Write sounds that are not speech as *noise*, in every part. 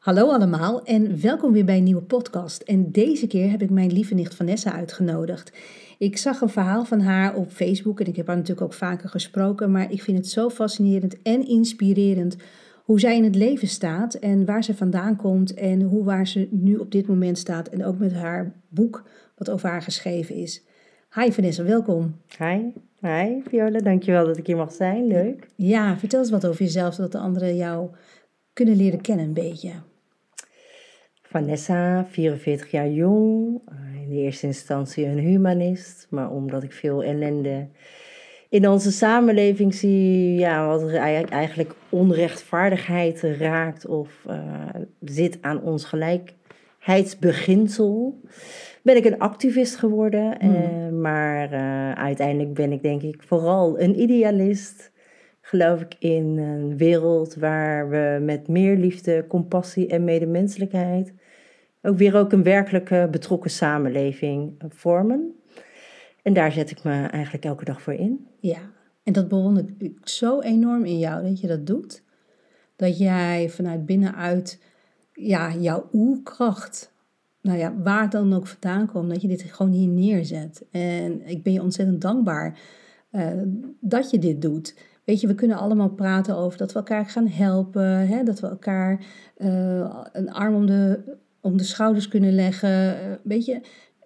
Hallo allemaal en welkom weer bij een nieuwe podcast. En deze keer heb ik mijn lieve nicht Vanessa uitgenodigd. Ik zag een verhaal van haar op Facebook en ik heb haar natuurlijk ook vaker gesproken, maar ik vind het zo fascinerend en inspirerend hoe zij in het leven staat en waar ze vandaan komt en hoe waar ze nu op dit moment staat en ook met haar boek wat over haar geschreven is. Hi Vanessa, welkom. Hi, hi Viola, dankjewel dat ik hier mag zijn. Leuk. Ja, vertel eens wat over jezelf, zodat de anderen jou kunnen leren kennen een beetje. Vanessa, 44 jaar jong, eh, in de eerste instantie een humanist, maar omdat ik veel ellende in onze samenleving zie, ja, wat er eigenlijk onrechtvaardigheid raakt of uh, zit aan ons gelijkheidsbeginsel, ben ik een activist geworden. Hmm. Uh, maar uh, uiteindelijk ben ik denk ik vooral een idealist. Geloof ik in een wereld waar we met meer liefde, compassie en medemenselijkheid ook weer ook een werkelijke betrokken samenleving vormen. En daar zet ik me eigenlijk elke dag voor in. Ja, en dat bewonder ik zo enorm in jou dat je dat doet. Dat jij vanuit binnenuit ja, jouw oerkracht, nou ja, waar dan ook vandaan komt, dat je dit gewoon hier neerzet. En ik ben je ontzettend dankbaar uh, dat je dit doet. Weet je, we kunnen allemaal praten over dat we elkaar gaan helpen, hè, dat we elkaar uh, een arm om de, om de schouders kunnen leggen. Uh, weet je,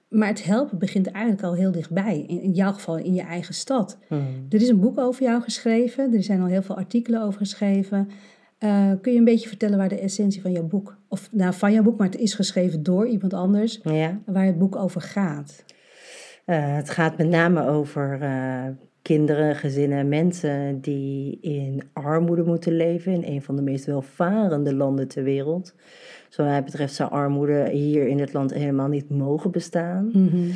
maar het helpen begint eigenlijk al heel dichtbij. In, in jouw geval in je eigen stad. Hmm. Er is een boek over jou geschreven. Er zijn al heel veel artikelen over geschreven. Uh, kun je een beetje vertellen waar de essentie van jouw boek, of nou van jouw boek, maar het is geschreven door iemand anders, ja. waar het boek over gaat? Uh, het gaat met name over uh, kinderen, gezinnen, mensen die in armoede moeten leven in een van de meest welvarende landen ter wereld. Zo mij betreft zou armoede hier in het land helemaal niet mogen bestaan. Mhm.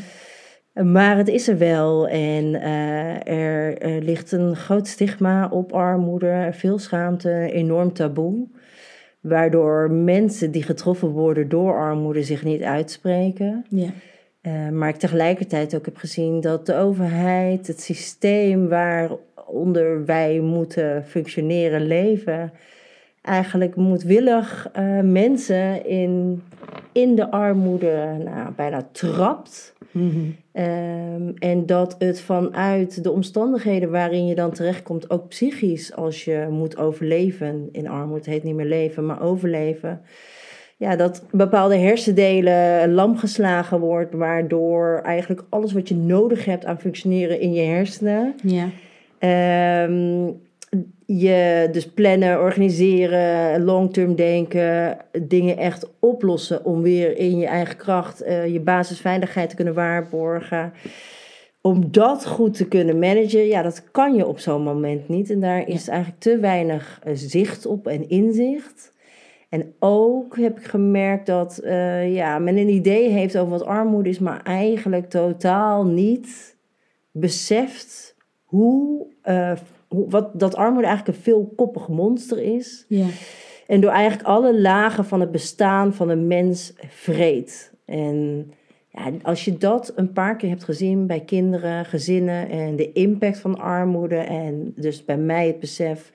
Maar het is er wel en uh, er, er, ligt een groot stigma op armoede, veel schaamte, enorm taboe. Waardoor mensen die getroffen worden door armoede zich niet uitspreken. Ja. Uh, maar ik tegelijkertijd ook heb gezien dat de overheid, het systeem waaronder wij moeten functioneren, leven, eigenlijk moedwillig uh, mensen in, in de armoede nou, bijna trapt. Mm um, en dat het vanuit de omstandigheden waarin je dan terechtkomt, ook psychisch, als je moet overleven in armoede, het heet niet meer leven, maar overleven. Ja, dat bepaalde hersendelen lam geslagen wordt, waardoor eigenlijk alles wat je nodig hebt aan functioneren in je hersenen. Ja. Um, je dus plannen, organiseren, long-term denken, dingen echt oplossen om weer in je eigen kracht uh, je basisveiligheid te kunnen waarborgen. Om dat goed te kunnen managen, ja, dat kan je op zo'n moment niet. En daar is eigenlijk te weinig uh, zicht op en inzicht. En ook heb ik gemerkt dat uh, ja, men een idee heeft over wat armoede is, maar eigenlijk totaal niet beseft hoe wat, dat armoede eigenlijk een veelkoppig monster is. Ja. En door eigenlijk alle lagen van het bestaan van een mens vreet. En ja, als je dat een paar keer hebt gezien bij kinderen, gezinnen en de impact van armoede. En dus bij mij het besef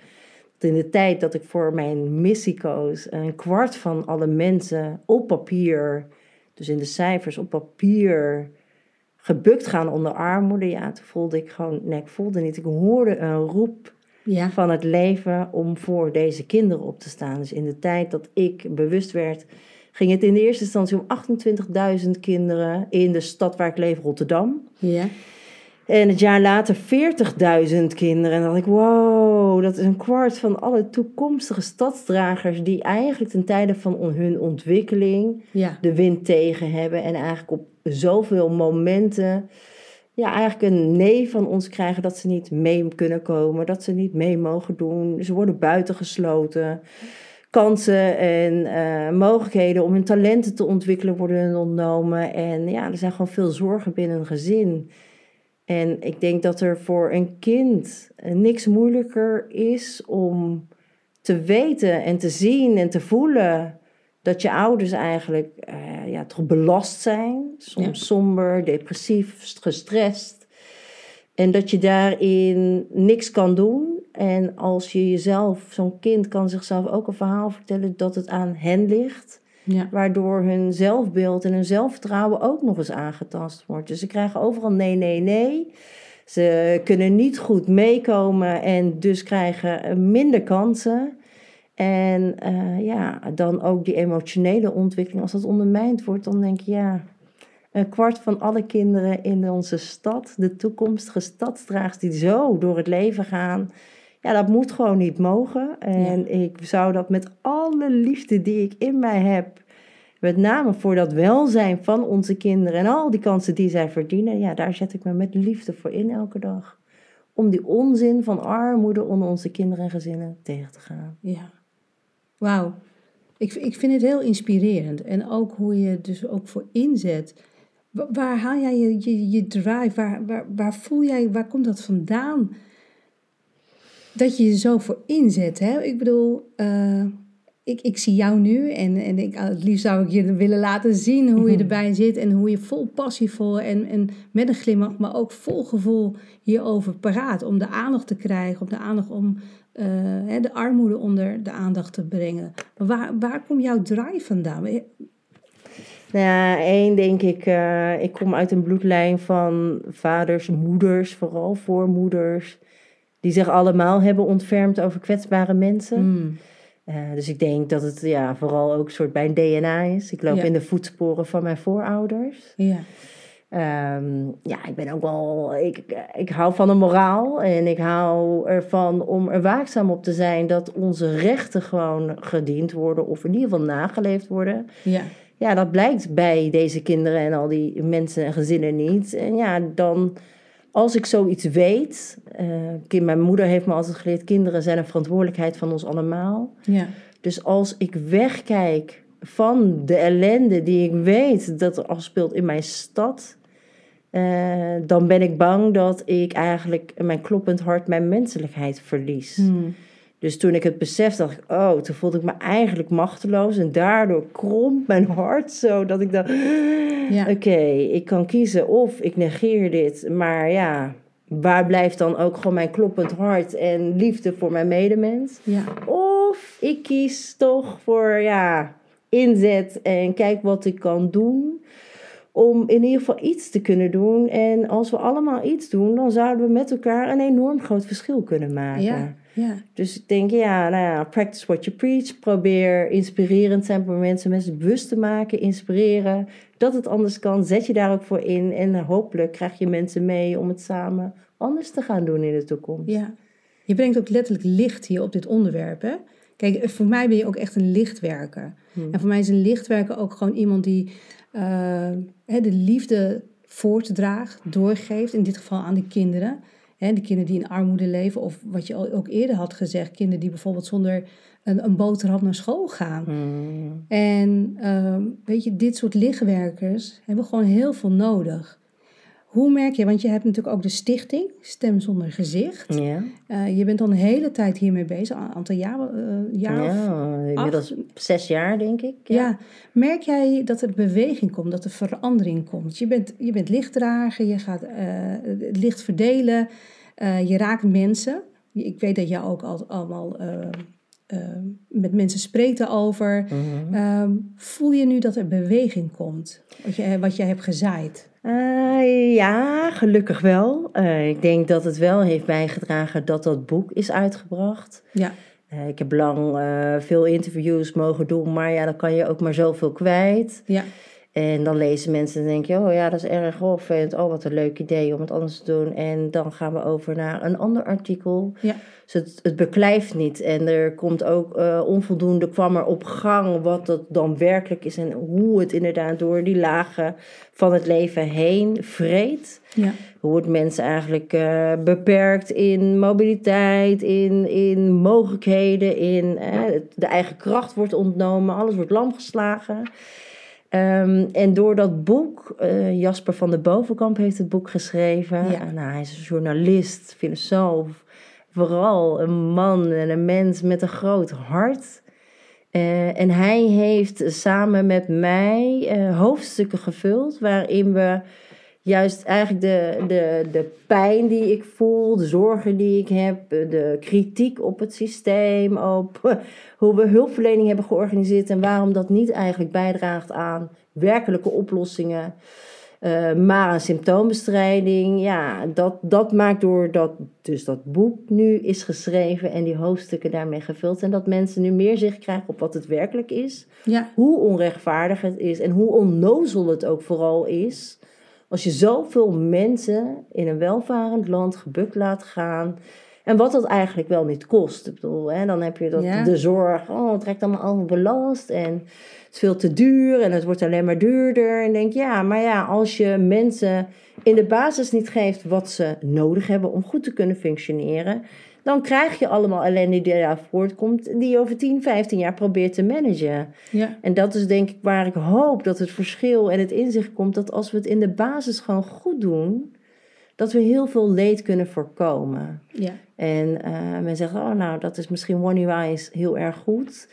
dat in de tijd dat ik voor mijn missie koos, een kwart van alle mensen op papier, dus in de cijfers op papier gebukt gaan onder armoede. Ja, toen voelde ik gewoon, nee, ik voelde niet. Ik hoorde een roep ja. van het leven om voor deze kinderen op te staan. Dus in de tijd dat ik bewust werd, ging het in de eerste instantie om 28.000 kinderen in de stad waar ik leef, Rotterdam. Ja. En het jaar later 40.000 kinderen. En dan dacht ik, wow, dat is een kwart van alle toekomstige stadsdragers die eigenlijk ten tijde van hun ontwikkeling de wind tegen hebben. En eigenlijk op zoveel momenten ja, eigenlijk een nee van ons krijgen dat ze niet mee kunnen komen, dat ze niet mee mogen doen. Ze worden buitengesloten. Kansen en uh, mogelijkheden om hun talenten te ontwikkelen worden ontnomen. En ja, er zijn gewoon veel zorgen binnen een gezin. En ik denk dat er voor een kind niks moeilijker is om te weten en te zien en te voelen dat je ouders eigenlijk uh, ja, toch belast zijn. Soms somber, depressief, gestrest. En dat je daarin niks kan doen. En als je jezelf, zo'n kind kan zichzelf ook een verhaal vertellen dat het aan hen ligt. Ja. Waardoor hun zelfbeeld en hun zelfvertrouwen ook nog eens aangetast wordt. Dus ze krijgen overal nee, nee, nee. Ze kunnen niet goed meekomen en dus krijgen minder kansen. En uh, ja, dan ook die emotionele ontwikkeling. Als dat ondermijnd wordt, dan denk je ja. Een kwart van alle kinderen in onze stad, de toekomstige stadsdragers die zo door het leven gaan. Ja, dat moet gewoon niet mogen. En ik zou dat met alle liefde die ik in mij heb, met name voor dat welzijn van onze kinderen en al die kansen die zij verdienen, ja, daar zet ik me met liefde voor in elke dag. Om die onzin van armoede onder onze kinderen en gezinnen tegen te gaan. Ja. Wauw. Ik, ik vind het heel inspirerend. En ook hoe je dus ook voor inzet. Waar haal jij je, je, je drive? Waar, waar, waar voel jij, waar komt dat vandaan? Dat je je zo voor inzet. Hè? Ik bedoel, uh, ik, ik zie jou nu en, en ik, het liefst zou ik je willen laten zien hoe je mhm. erbij zit en hoe je vol passievol en, en met een glimlach, maar ook vol gevoel hierover paraat om de aandacht te krijgen, om de aandacht om uh, de armoede onder de aandacht te brengen. Maar waar, waar komt jouw drive vandaan? Nou ja, één denk ik, uh, ik kom uit een bloedlijn van vaders, moeders, vooral voormoeders, die zich allemaal hebben ontfermd over kwetsbare mensen. Mm. Uh, dus ik denk dat het ja, vooral ook een soort bij een DNA is. Ik loop in de voetsporen van mijn voorouders. Ja. Um, ja, ik ben ook wel. Ik, ik hou van een moraal en ik hou ervan om er waakzaam op te zijn dat onze rechten gewoon gediend worden of in ieder geval nageleefd worden. Ja. Ja, dat blijkt bij deze kinderen en al die mensen en gezinnen niet. En ja, dan als ik zoiets weet, uh, mijn moeder heeft me altijd geleerd, kinderen zijn een verantwoordelijkheid van ons allemaal. Ja. Dus als ik wegkijk van de ellende die ik weet dat er afspeelt in mijn stad, uh, dan ben ik bang dat ik eigenlijk mijn kloppend hart mijn menselijkheid verlies. Hmm. Dus toen ik het besefte, dacht ik, oh, toen voelde ik me eigenlijk machteloos. En daardoor kromp mijn hart zo dat ik dacht, ja. oké, ik kan kiezen of ik negeer dit. Maar ja, waar blijft dan ook gewoon mijn kloppend hart en liefde voor mijn medemens? Ja. Of ik kies toch voor, ja, inzet en kijk wat ik kan doen om in ieder geval iets te kunnen doen. En als we allemaal iets doen, dan zouden we met elkaar een enorm groot verschil kunnen maken. Ja. Ja. Dus ik denk, ja, nou ja, practice what you preach. Probeer inspirerend zijn voor mensen, mensen bewust te maken, inspireren. Dat het anders kan, zet je daar ook voor in. En hopelijk krijg je mensen mee om het samen anders te gaan doen in de toekomst. Ja, je brengt ook letterlijk licht hier op dit onderwerp, hè? Kijk, voor mij ben je ook echt een lichtwerker. Hmm. En voor mij is een lichtwerker ook gewoon iemand die de liefde voortdraagt, doorgeeft, in dit geval aan de kinderen. Hè, de kinderen die in armoede leven, of wat je ook eerder had gezegd, kinderen die bijvoorbeeld zonder een, een boterham naar school gaan. Hmm. En ehm, weet je, dit soort lichtwerkers hebben gewoon heel veel nodig. Hoe merk je, want je hebt natuurlijk ook de stichting Stem Zonder Gezicht. Ja. Uh, je bent al een hele tijd hiermee bezig, een aantal jaren. Uh, jaar ja, inmiddels zes jaar denk ik. Ja. ja. merk jij dat er beweging komt, dat er verandering komt? Je bent, je bent lichtdrager, je gaat uh, licht verdelen, je raakt mensen. Ik weet dat jij ook al, allemaal met mensen spreekt erover. Mm voel je nu dat er beweging komt, wat je, wat je hebt gezaaid? Uh, ja, gelukkig wel. Uh, ik denk dat het wel heeft bijgedragen dat dat boek is uitgebracht. Ja. Uh, ik heb lang veel interviews mogen doen, maar ja, dan kan je ook maar zoveel kwijt. Ja. En dan lezen mensen en denken, oh ja, dat is erg of Oh, wat een leuk idee om het anders te doen. En dan gaan we over naar een ander artikel. Ja. Dus het, het beklijft niet. En er komt ook uh, onvoldoende, kwam er op gang wat dat dan werkelijk is. En hoe het inderdaad door die lagen van het leven heen vreet. Ja. Hoe het mensen eigenlijk uh, beperkt in mobiliteit, in, in mogelijkheden, in uh, de eigen kracht wordt ontnomen. Alles wordt lam geslagen. Um, en door dat boek, uh, Jasper van de Bovenkamp heeft het boek geschreven. Ja. Nou, hij is een journalist, filosoof, vooral een man en een mens met een groot hart. Uh, en hij heeft samen met mij uh, hoofdstukken gevuld waarin we juist eigenlijk de, de, de pijn die ik voel, de zorgen die ik heb, de kritiek op het systeem, op *laughs* hoe we hulpverlening hebben georganiseerd en waarom dat niet eigenlijk bijdraagt aan werkelijke oplossingen. Uh, maar aan symptoombestrijding, ja, dat, dat maakt door dat dus dat boek nu is geschreven en die hoofdstukken daarmee gevuld. En dat mensen nu meer zicht krijgen op wat het werkelijk is. Ja. Hoe onrechtvaardig het is en hoe onnozel het ook vooral is. Als je zoveel mensen in een welvarend land gebukt laat gaan. En wat dat eigenlijk wel niet kost. Ik bedoel, hè, dan heb je dat, Ja. de zorg, oh, het trekt allemaal allemaal belast. En het is veel te duur en het wordt alleen maar duurder. En denk, ja, maar ja, als je mensen in de basis niet geeft wat ze nodig hebben om goed te kunnen functioneren. Dan krijg je allemaal ellende die daar voortkomt, die je over 10, 15 jaar probeert te managen. Ja. En dat is denk ik waar ik hoop dat het verschil en het inzicht komt dat als we het in de basis gewoon goed doen, dat we heel veel leed kunnen voorkomen. Ja. En eh, men zegt, oh nou, dat is misschien one-wise heel erg goed.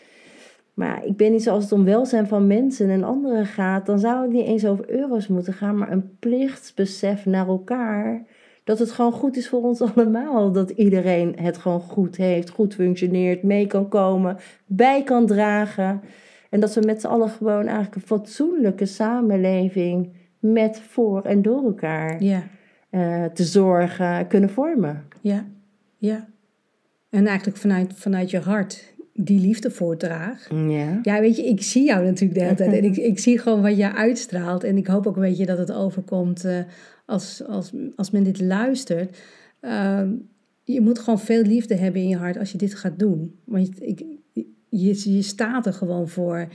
Maar ik ben niet zo als het om welzijn van mensen en anderen gaat, dan zou het niet eens over euro's moeten gaan, maar een plichtsbesef naar elkaar. Dat het gewoon goed is voor ons *laughs* allemaal. Dat iedereen het gewoon goed heeft, goed functioneert, mee kan komen, bij kan dragen. En dat we met z'n allen gewoon eigenlijk een fatsoenlijke samenleving met, voor en door elkaar Ja. eh, te zorgen kunnen vormen. Ja. Ja. En eigenlijk vanuit, vanuit je hart die liefde voordraagt. Ja. Ja, weet je, ik zie jou natuurlijk de hele tijd. En ik, *laughs* ik zie gewoon wat jij uitstraalt. En ik hoop ook een beetje dat het overkomt eh, als, als, als men dit luistert. Ehm, je moet gewoon veel liefde hebben in je hart als je dit gaat doen. Want je, ik, je, je staat er gewoon voor.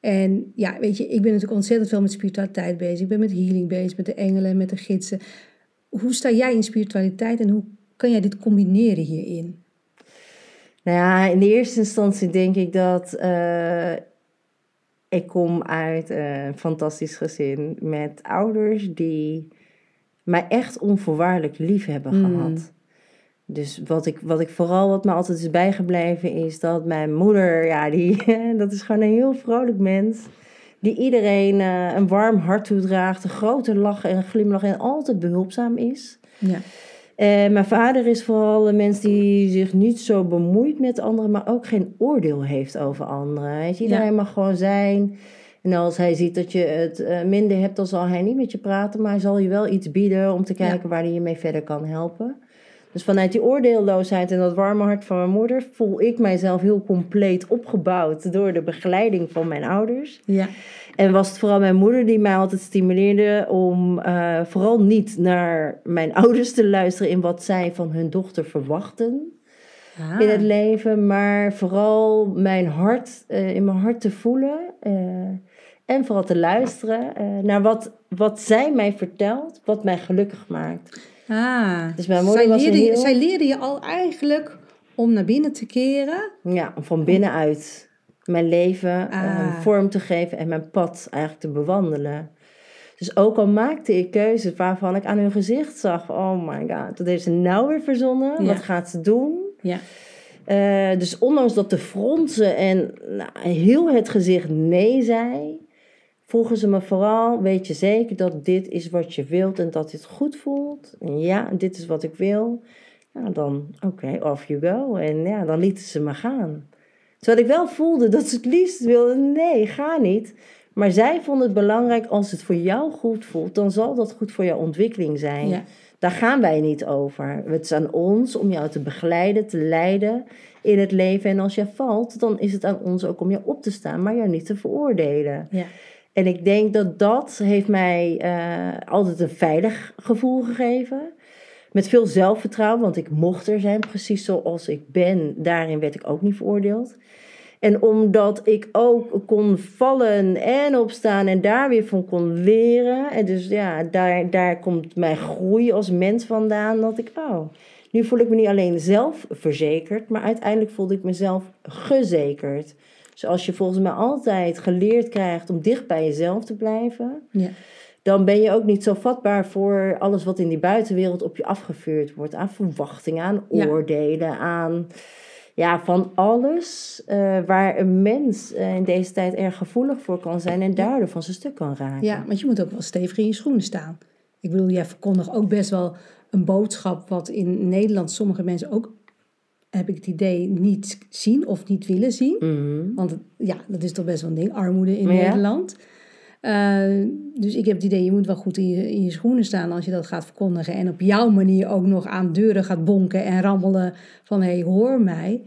En ja, weet je, ik ben natuurlijk ontzettend veel met spiritualiteit bezig. Ik ben met healing bezig, met de engelen, met de gidsen. Hoe sta jij in spiritualiteit en hoe kan jij dit combineren hierin? Nou ja, in de eerste instantie denk ik dat eh, ik kom uit een fantastisch gezin met ouders die mij echt onvoorwaardelijk lief hebben Mm. gehad. Dus wat ik, wat ik vooral, wat me altijd is bijgebleven, is dat mijn moeder, ja, die, *laughs* dat is gewoon een heel vrolijk mens. Die iedereen eh, een warm hart toedraagt, een grote lach en een glimlach en altijd behulpzaam is. Ja, Eh, mijn vader is vooral een mens die zich niet zo bemoeit met anderen, maar ook geen oordeel heeft over anderen. Weet je, iedereen Ja. mag gewoon zijn. En als hij ziet dat je het eh, minder hebt, dan zal hij niet met je praten, maar hij zal je wel iets bieden om te kijken waar hij je mee verder kan helpen. Dus vanuit die oordeelloosheid en dat warme hart van mijn moeder voel ik mijzelf heel compleet opgebouwd door de begeleiding van mijn ouders. ja, En was het vooral mijn moeder die mij altijd stimuleerde om eh, vooral niet naar mijn *laughs* ouders te luisteren in wat zij van hun dochter verwachten Ah, in het leven, maar vooral mijn hart, eh, in mijn hart te voelen eh, en vooral te luisteren naar wat, wat zij mij vertelt, wat mij gelukkig maakt. Ah, Dus mijn moeder zij, was leerde, je- heel- zij leerde je al eigenlijk om naar binnen te keren. Ja, om van binnenuit mijn leven eh, Ah. vorm te geven en mijn pad eigenlijk te bewandelen. Dus ook al maakte ik keuzes waarvan ik aan hun gezicht zag: oh my god, dat heeft ze nou weer verzonnen. Ja. Wat gaat ze doen? Ja, Eh, dus ondanks dat de fronsen en nou, heel het gezicht nee zei, vroegen ze me vooral: weet je zeker dat dit is wat je wilt en dat dit goed voelt? En ja, dit is wat ik wil. Nou, dan oké, off you go. En ja, dan lieten ze me gaan. Terwijl ik wel voelde dat ze het liefst wilden: nee, ga niet. Maar zij vonden het belangrijk als het voor jou goed voelt, dan zal dat goed voor jouw ontwikkeling zijn. ja, Daar gaan wij niet over. Het is aan ons om jou te begeleiden, te leiden in het leven. En als je valt, dan is het aan ons ook om je op te staan, maar jou niet te veroordelen. ja, En ik denk dat dat heeft mij eh, altijd een veilig gevoel gegeven. Met veel zelfvertrouwen, want ik mocht er zijn precies zoals ik ben. Daarin werd ik ook niet veroordeeld. En omdat ik ook kon vallen en opstaan en daar weer van kon leren. En dus ja, daar, daar komt mijn groei als mens vandaan. Dat ik, oh, nu voel ik me niet alleen zelfverzekerd, maar uiteindelijk voelde ik mezelf gezekerd. Zoals je volgens mij altijd geleerd krijgt om dicht bij jezelf te blijven ja, dan ben je ook niet zo vatbaar voor alles wat in die buitenwereld op je afgevuurd wordt. Aan verwachtingen, aan Ja. oordelen, aan ja, van alles eh, waar een mens eh, in deze tijd erg gevoelig voor kan zijn en daardoor van zijn stuk kan raken. ja. Want je moet ook wel stevig in je schoenen staan. Ik bedoel, jij verkondigt ook best wel een boodschap wat in Nederland sommige mensen ook, heb ik het idee, niet zien of niet willen zien. Mhm. Want ja, dat is toch best wel een ding, armoede in Ja. Nederland. Eh, dus ik heb het idee, je moet wel goed in je, in je schoenen staan als je dat gaat verkondigen. En op jouw manier ook nog aan deuren gaat bonken en rammelen van hé, hey, hoor mij.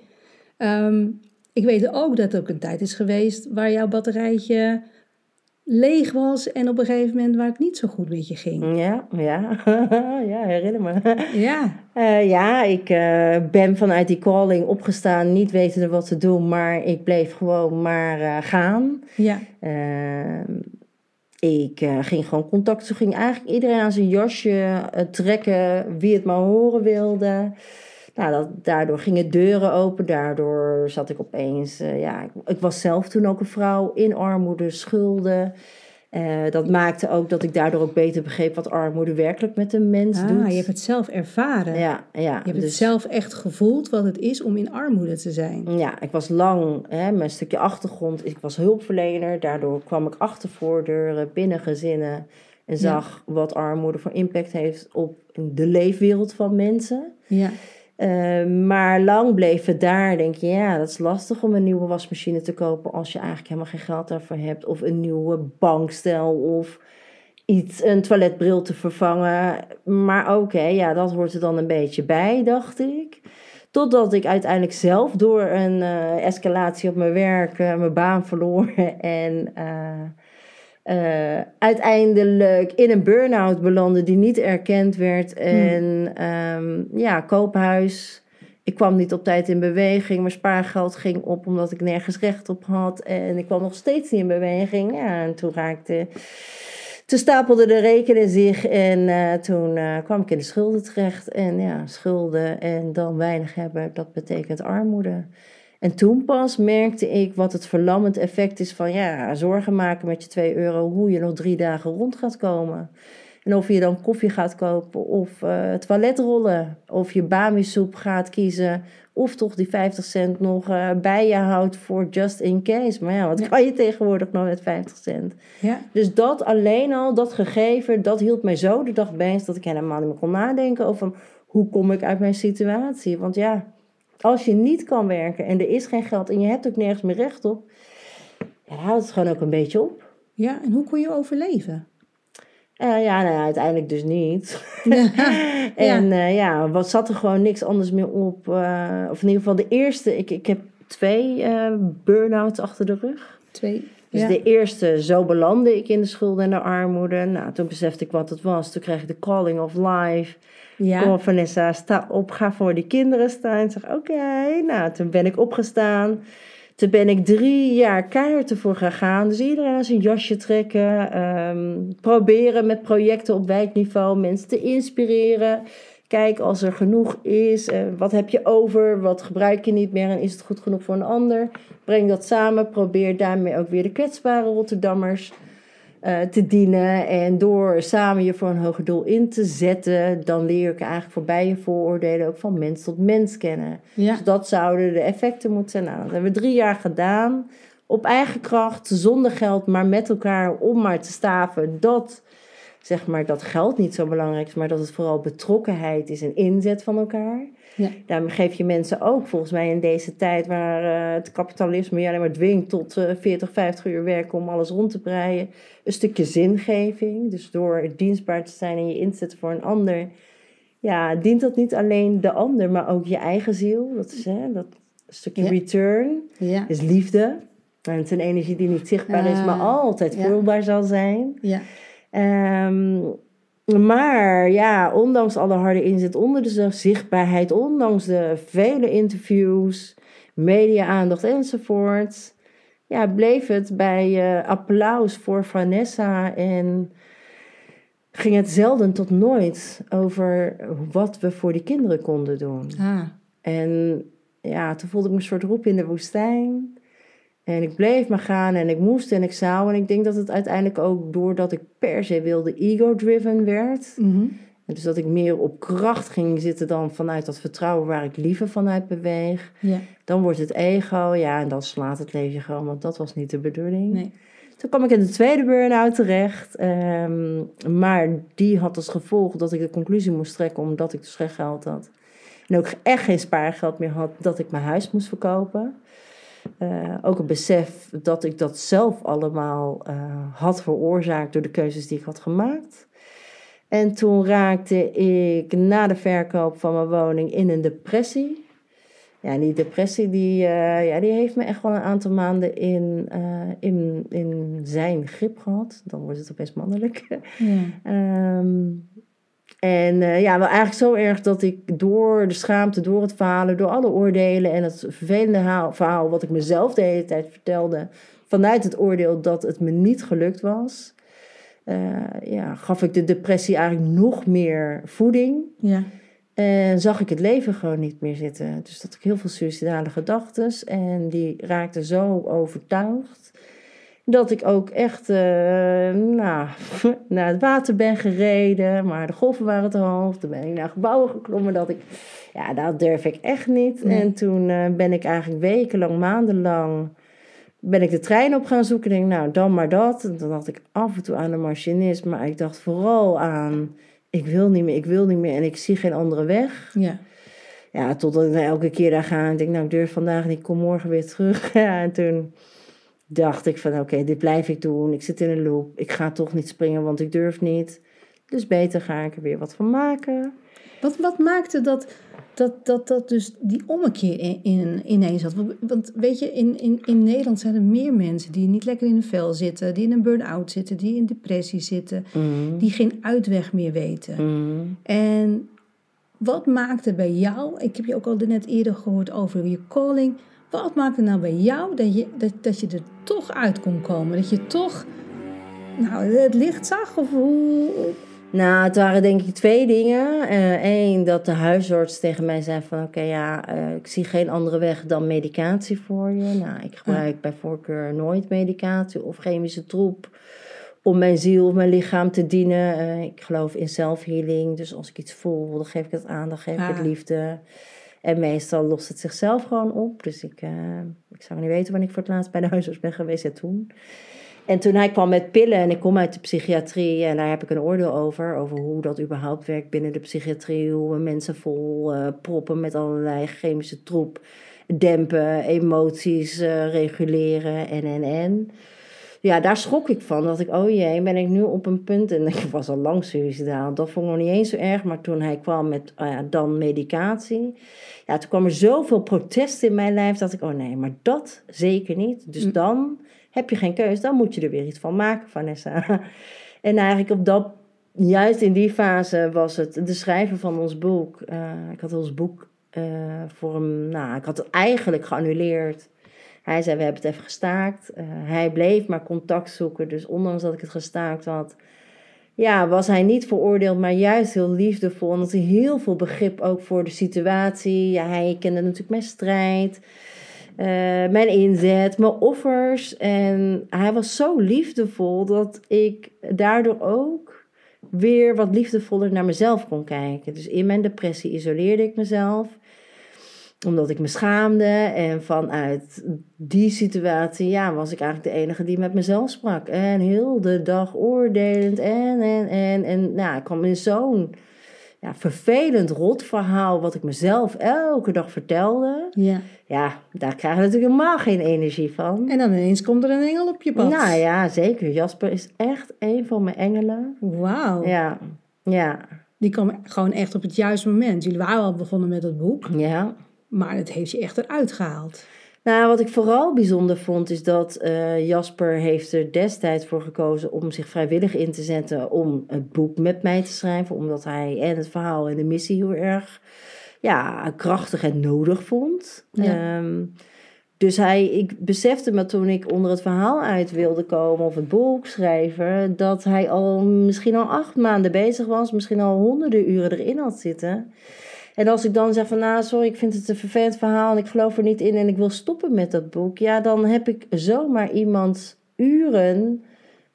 Ehm, ik weet ook dat er ook een tijd is geweest waar jouw batterijtje leeg was en op een gegeven moment waar het niet zo goed met je ging. Ja, ja, *laughs* ja, herinner me. Ja, *laughs* Eh, ja, ik eh, ben vanuit die calling opgestaan, niet wetende wat te doen, maar ik bleef gewoon maar eh, gaan. ja, Ehm, ik ging gewoon contact. Toen ging eigenlijk iedereen aan zijn jasje trekken, wie het maar horen wilde. Nou, dat, daardoor gingen deuren open. Daardoor zat ik opeens. eh, ja, ik, ik was zelf toen ook een vrouw in armoede, schulden. Eh, dat maakte ook dat ik daardoor ook beter begreep wat armoede werkelijk met een mens ah, doet. je hebt het zelf ervaren. ja, ja, Je hebt het dus- zelf echt gevoeld wat het is om in armoede te zijn. Ja, ik was lang, hè, mijn stukje achtergrond, ik was hulpverlener. Daardoor kwam ik achter voordeuren, binnen gezinnen. En zag wat armoede voor impact heeft op de leefwereld van mensen. Ja, Eh, maar lang bleef het daar. Denk je, ja, dat is lastig om een nieuwe wasmachine te kopen als je eigenlijk helemaal geen geld daarvoor hebt. Of een nieuwe bankstel of iets, een toiletbril te vervangen. Maar oké, ja, dat hoort er dan een beetje bij, dacht ik. Totdat ik uiteindelijk zelf door een eh, escalatie op mijn werk eh, mijn baan verloor. *laughs* En eh, uiteindelijk in een burn-out belandde die niet erkend werd. En ehm, ja, koophuis. Ik kwam niet op tijd in beweging. Mijn spaargeld ging op omdat ik nergens recht op had. En ik kwam nog steeds niet in beweging. Ja, en toen raakte... Toen stapelde de rekenen zich en eh, toen eh, kwam ik in de schulden terecht. En ja, schulden en dan weinig hebben, dat betekent armoede. En toen pas merkte ik wat het verlammend effect is van ja, zorgen maken met je 2 euro, hoe je nog drie dagen rond gaat komen. En of je dan koffie gaat kopen of eh toiletrollen, of je bami-soep gaat kiezen, of toch die 50 cent nog eh, bij je houdt voor just in case. Maar ja, wat Ja. kan je tegenwoordig nog met 50 cent? ja, Dus dat alleen al, dat gegeven, dat hield mij zo de dag bezig dat ik helemaal niet meer kon nadenken over van, hoe kom ik uit mijn situatie. Want ja, als je niet kan werken en er is geen geld en je hebt ook nergens meer recht op, ja, dan houdt het gewoon ook een beetje op. ja. En hoe kon je overleven? Eh, ja, nou ja, uiteindelijk dus niet. *laughs* en eh, ja, wat zat er gewoon niks anders meer op. eh, of in ieder geval de eerste, ik, ik heb twee burn-outs achter de rug. Twee. Dus ja. de eerste, zo belandde ik in de schulden en de armoede. Nou, toen besefte ik wat het was. Toen kreeg ik de calling of life. Ja. Kom Vanessa, sta op, ga voor die kinderen staan. Ik zeg, oké. Nou, toen ben ik opgestaan. Toen ben ik drie jaar keihard ervoor gegaan. Dus iedereen aan zijn jasje trekken. ehm, proberen met projecten op wijkniveau mensen te inspireren. Kijk, als er genoeg is, eh, wat heb je over? Wat gebruik je niet meer en is het goed genoeg voor een ander? Breng dat samen. Probeer daarmee ook weer de kwetsbare Rotterdammers eh, te dienen. En door samen je voor een hoger doel in te zetten, dan leer ik eigenlijk voorbij je vooroordelen ook van mens tot mens kennen. ja. Dus dat zouden de effecten moeten zijn. Nou, dat hebben we drie jaar gedaan. Op eigen kracht, zonder geld, maar met elkaar om maar te staven dat, zeg maar, dat geld niet zo belangrijk is, maar dat het vooral betrokkenheid is en inzet van elkaar. Ja. Daarmee geef je mensen ook, volgens mij in deze tijd waar eh, het kapitalisme je alleen maar dwingt tot eh 40, 50 uur werken om alles rond te breien, een stukje zingeving. Dus door dienstbaar te zijn en je inzetten voor een ander, ja, dient dat niet alleen de ander, maar ook je eigen ziel. Dat is hè, dat stukje Ja. return, Ja. is liefde. En het is een energie die niet zichtbaar is, maar Ah, altijd ja. voelbaar zal zijn. Ja. Ehm, maar ja, ondanks alle harde inzet, onder de zichtbaarheid, ondanks de vele interviews, media-aandacht enzovoort, ja, bleef het bij eh, applaus voor Vanessa en ging het zelden tot nooit over wat we voor die kinderen konden doen. Ah. En ja, toen voelde ik me een soort roep in de woestijn. En ik bleef maar gaan en ik moest en ik zou. En ik denk dat het uiteindelijk ook doordat ik per se wilde ego-driven werd. Mhm. En dus dat ik meer op kracht ging zitten dan vanuit dat vertrouwen waar ik liever vanuit beweeg. Ja. Dan wordt het ego, ja, en dan slaat het leven gewoon, want dat was niet de bedoeling. Nee. Toen kwam ik in de tweede burn-out terecht. Ehm, maar die had als gevolg dat ik de conclusie moest trekken omdat ik dus slecht geld had. En ook echt geen spaargeld meer had dat ik mijn huis moest verkopen. Uh, ook een besef dat ik dat zelf allemaal uh, had veroorzaakt door de keuzes die ik had gemaakt. En toen raakte ik na de verkoop van mijn woning in een depressie. Ja, die depressie die, uh, ja, die heeft me echt wel een aantal maanden in, in, in zijn grip gehad. Dan wordt het opeens mannelijk. Ja. um, *laughs* en uh, ja, wel eigenlijk zo erg dat ik door de schaamte, door het falen, door alle oordelen en het vervelende verhaal wat ik mezelf de hele tijd vertelde, vanuit het oordeel dat het me niet gelukt was, uh, ja, gaf ik de depressie eigenlijk nog meer voeding. Ja. En zag ik het leven gewoon niet meer zitten. Dus dat ik heel veel suicidale gedachten en die raakten zo overtuigd dat ik ook echt uh, nou, *laughs* naar het water ben gereden, maar de golven waren te hoog. Toen ben ik naar gebouwen geklommen dat ik, ja, dat durf ik echt niet. En toen uh, ben ik eigenlijk wekenlang, maandenlang, ben ik de trein op gaan zoeken. Denk, nou, dan maar dat. En dan dacht ik af en toe aan de machinist, maar ik dacht vooral aan, ik wil niet meer, ik wil niet meer en ik zie geen andere weg. Ja. Ja, totdat ik elke keer daar ga en denk, nou, ik durf vandaag niet, ik kom morgen weer terug. *laughs* Ja, en toen dacht ik van oké, dit blijf ik doen. Ik zit in een loop. Ik ga toch niet springen, want ik durf niet. Dus beter ga ik er weer wat van maken. Wat, wat maakte dat, dat, dat, dat dus die ommekeer in, in, ineens had? Want weet je, in, in, in Nederland zijn er meer mensen die niet lekker in een vel zitten, die in een burn-out zitten, die in depressie zitten, mm. die geen uitweg meer weten. Mm. En wat maakte bij jou, ik heb je ook al net eerder gehoord over je calling, wat maakte nou bij jou dat je, dat, dat je er toch uit kon komen? Dat je toch nou, het licht zag? Of hoe? Nou, het waren denk ik twee dingen. Eén, eh, dat de huisarts tegen mij zei van... oké, ja, uh, ik zie geen andere weg dan medicatie voor je. Nou, ik gebruik bij voorkeur nooit medicatie of chemische troep... om mijn ziel of mijn lichaam te dienen. Uh, ik geloof in self-healing. Dus als ik iets voel, dan geef ik het aan, dan geef ik het liefde... En meestal lost het zichzelf gewoon op. Dus ik, uh, ik zou niet weten wanneer ik voor het laatst bij de huisarts ben geweest. Toen. En toen hij kwam met pillen en ik kom uit de psychiatrie en daar heb ik een oordeel over. Over hoe dat überhaupt werkt binnen de psychiatrie. Hoe we mensen vol uh, proppen met allerlei chemische troep. Dempen, emoties uh, reguleren en en en ja, daar schrok ik van. Dat ik, oh jee, ben ik nu op een punt. En *laughs* ik was al lang suicidaal. Dat vond ik nog niet eens zo erg. Maar toen hij kwam met oh dan medicatie. Ja, toen kwam er zoveel protest in mijn lijf. Dat ik, oh nee, maar dat zeker niet. Dus mm. dan heb je geen keus. Dan moet je er weer iets van maken, Vanessa. *laughs* En eigenlijk op dat, juist in die fase was het de schrijven van ons boek. Uh, ik had ons boek uh, voor hem, nou, ik had het eigenlijk geannuleerd. Hij zei, we hebben het even gestaakt. Uh, hij bleef maar contact zoeken. Dus ondanks dat ik het gestaakt had, ja, was hij niet veroordeeld, maar juist heel liefdevol. En had hij heel veel begrip ook voor de situatie. Ja, hij kende natuurlijk mijn strijd, uh, mijn inzet, mijn offers. En hij was zo liefdevol dat ik daardoor ook weer wat liefdevoller naar mezelf kon kijken. Dus in mijn depressie isoleerde ik mezelf omdat ik me schaamde. En vanuit die situatie ja, was ik eigenlijk de enige die met mezelf sprak. En heel de dag oordelend. En, en, en. En nou, ik kwam in zo'n ja, vervelend rot verhaal. wat ik mezelf elke dag vertelde. Ja. Ja, daar krijg je natuurlijk helemaal geen energie van. En dan ineens komt er een engel op je pad. Nou ja, zeker. Jasper is echt een van mijn engelen. Wauw. Ja, ja. Die kwam gewoon echt op het juiste moment. Jullie waren al begonnen met het boek. Ja. Maar het heeft je echt eruit gehaald. Nou, wat ik vooral bijzonder vond, is dat uh, Jasper heeft er destijds voor gekozen om zich vrijwillig in te zetten om het boek met mij te schrijven. Omdat hij en het verhaal en de missie heel erg ja, krachtig en nodig vond. Ehm, dus hij, ik besefte me toen ik onder het verhaal uit wilde komen of het boek schrijven, dat hij al misschien al acht maanden bezig was, misschien al honderden uren erin had zitten. En als ik dan zeg van, nou, sorry, ik vind het een vervelend verhaal en ik geloof er niet in en ik wil stoppen met dat boek, ja, dan heb ik zomaar iemand uren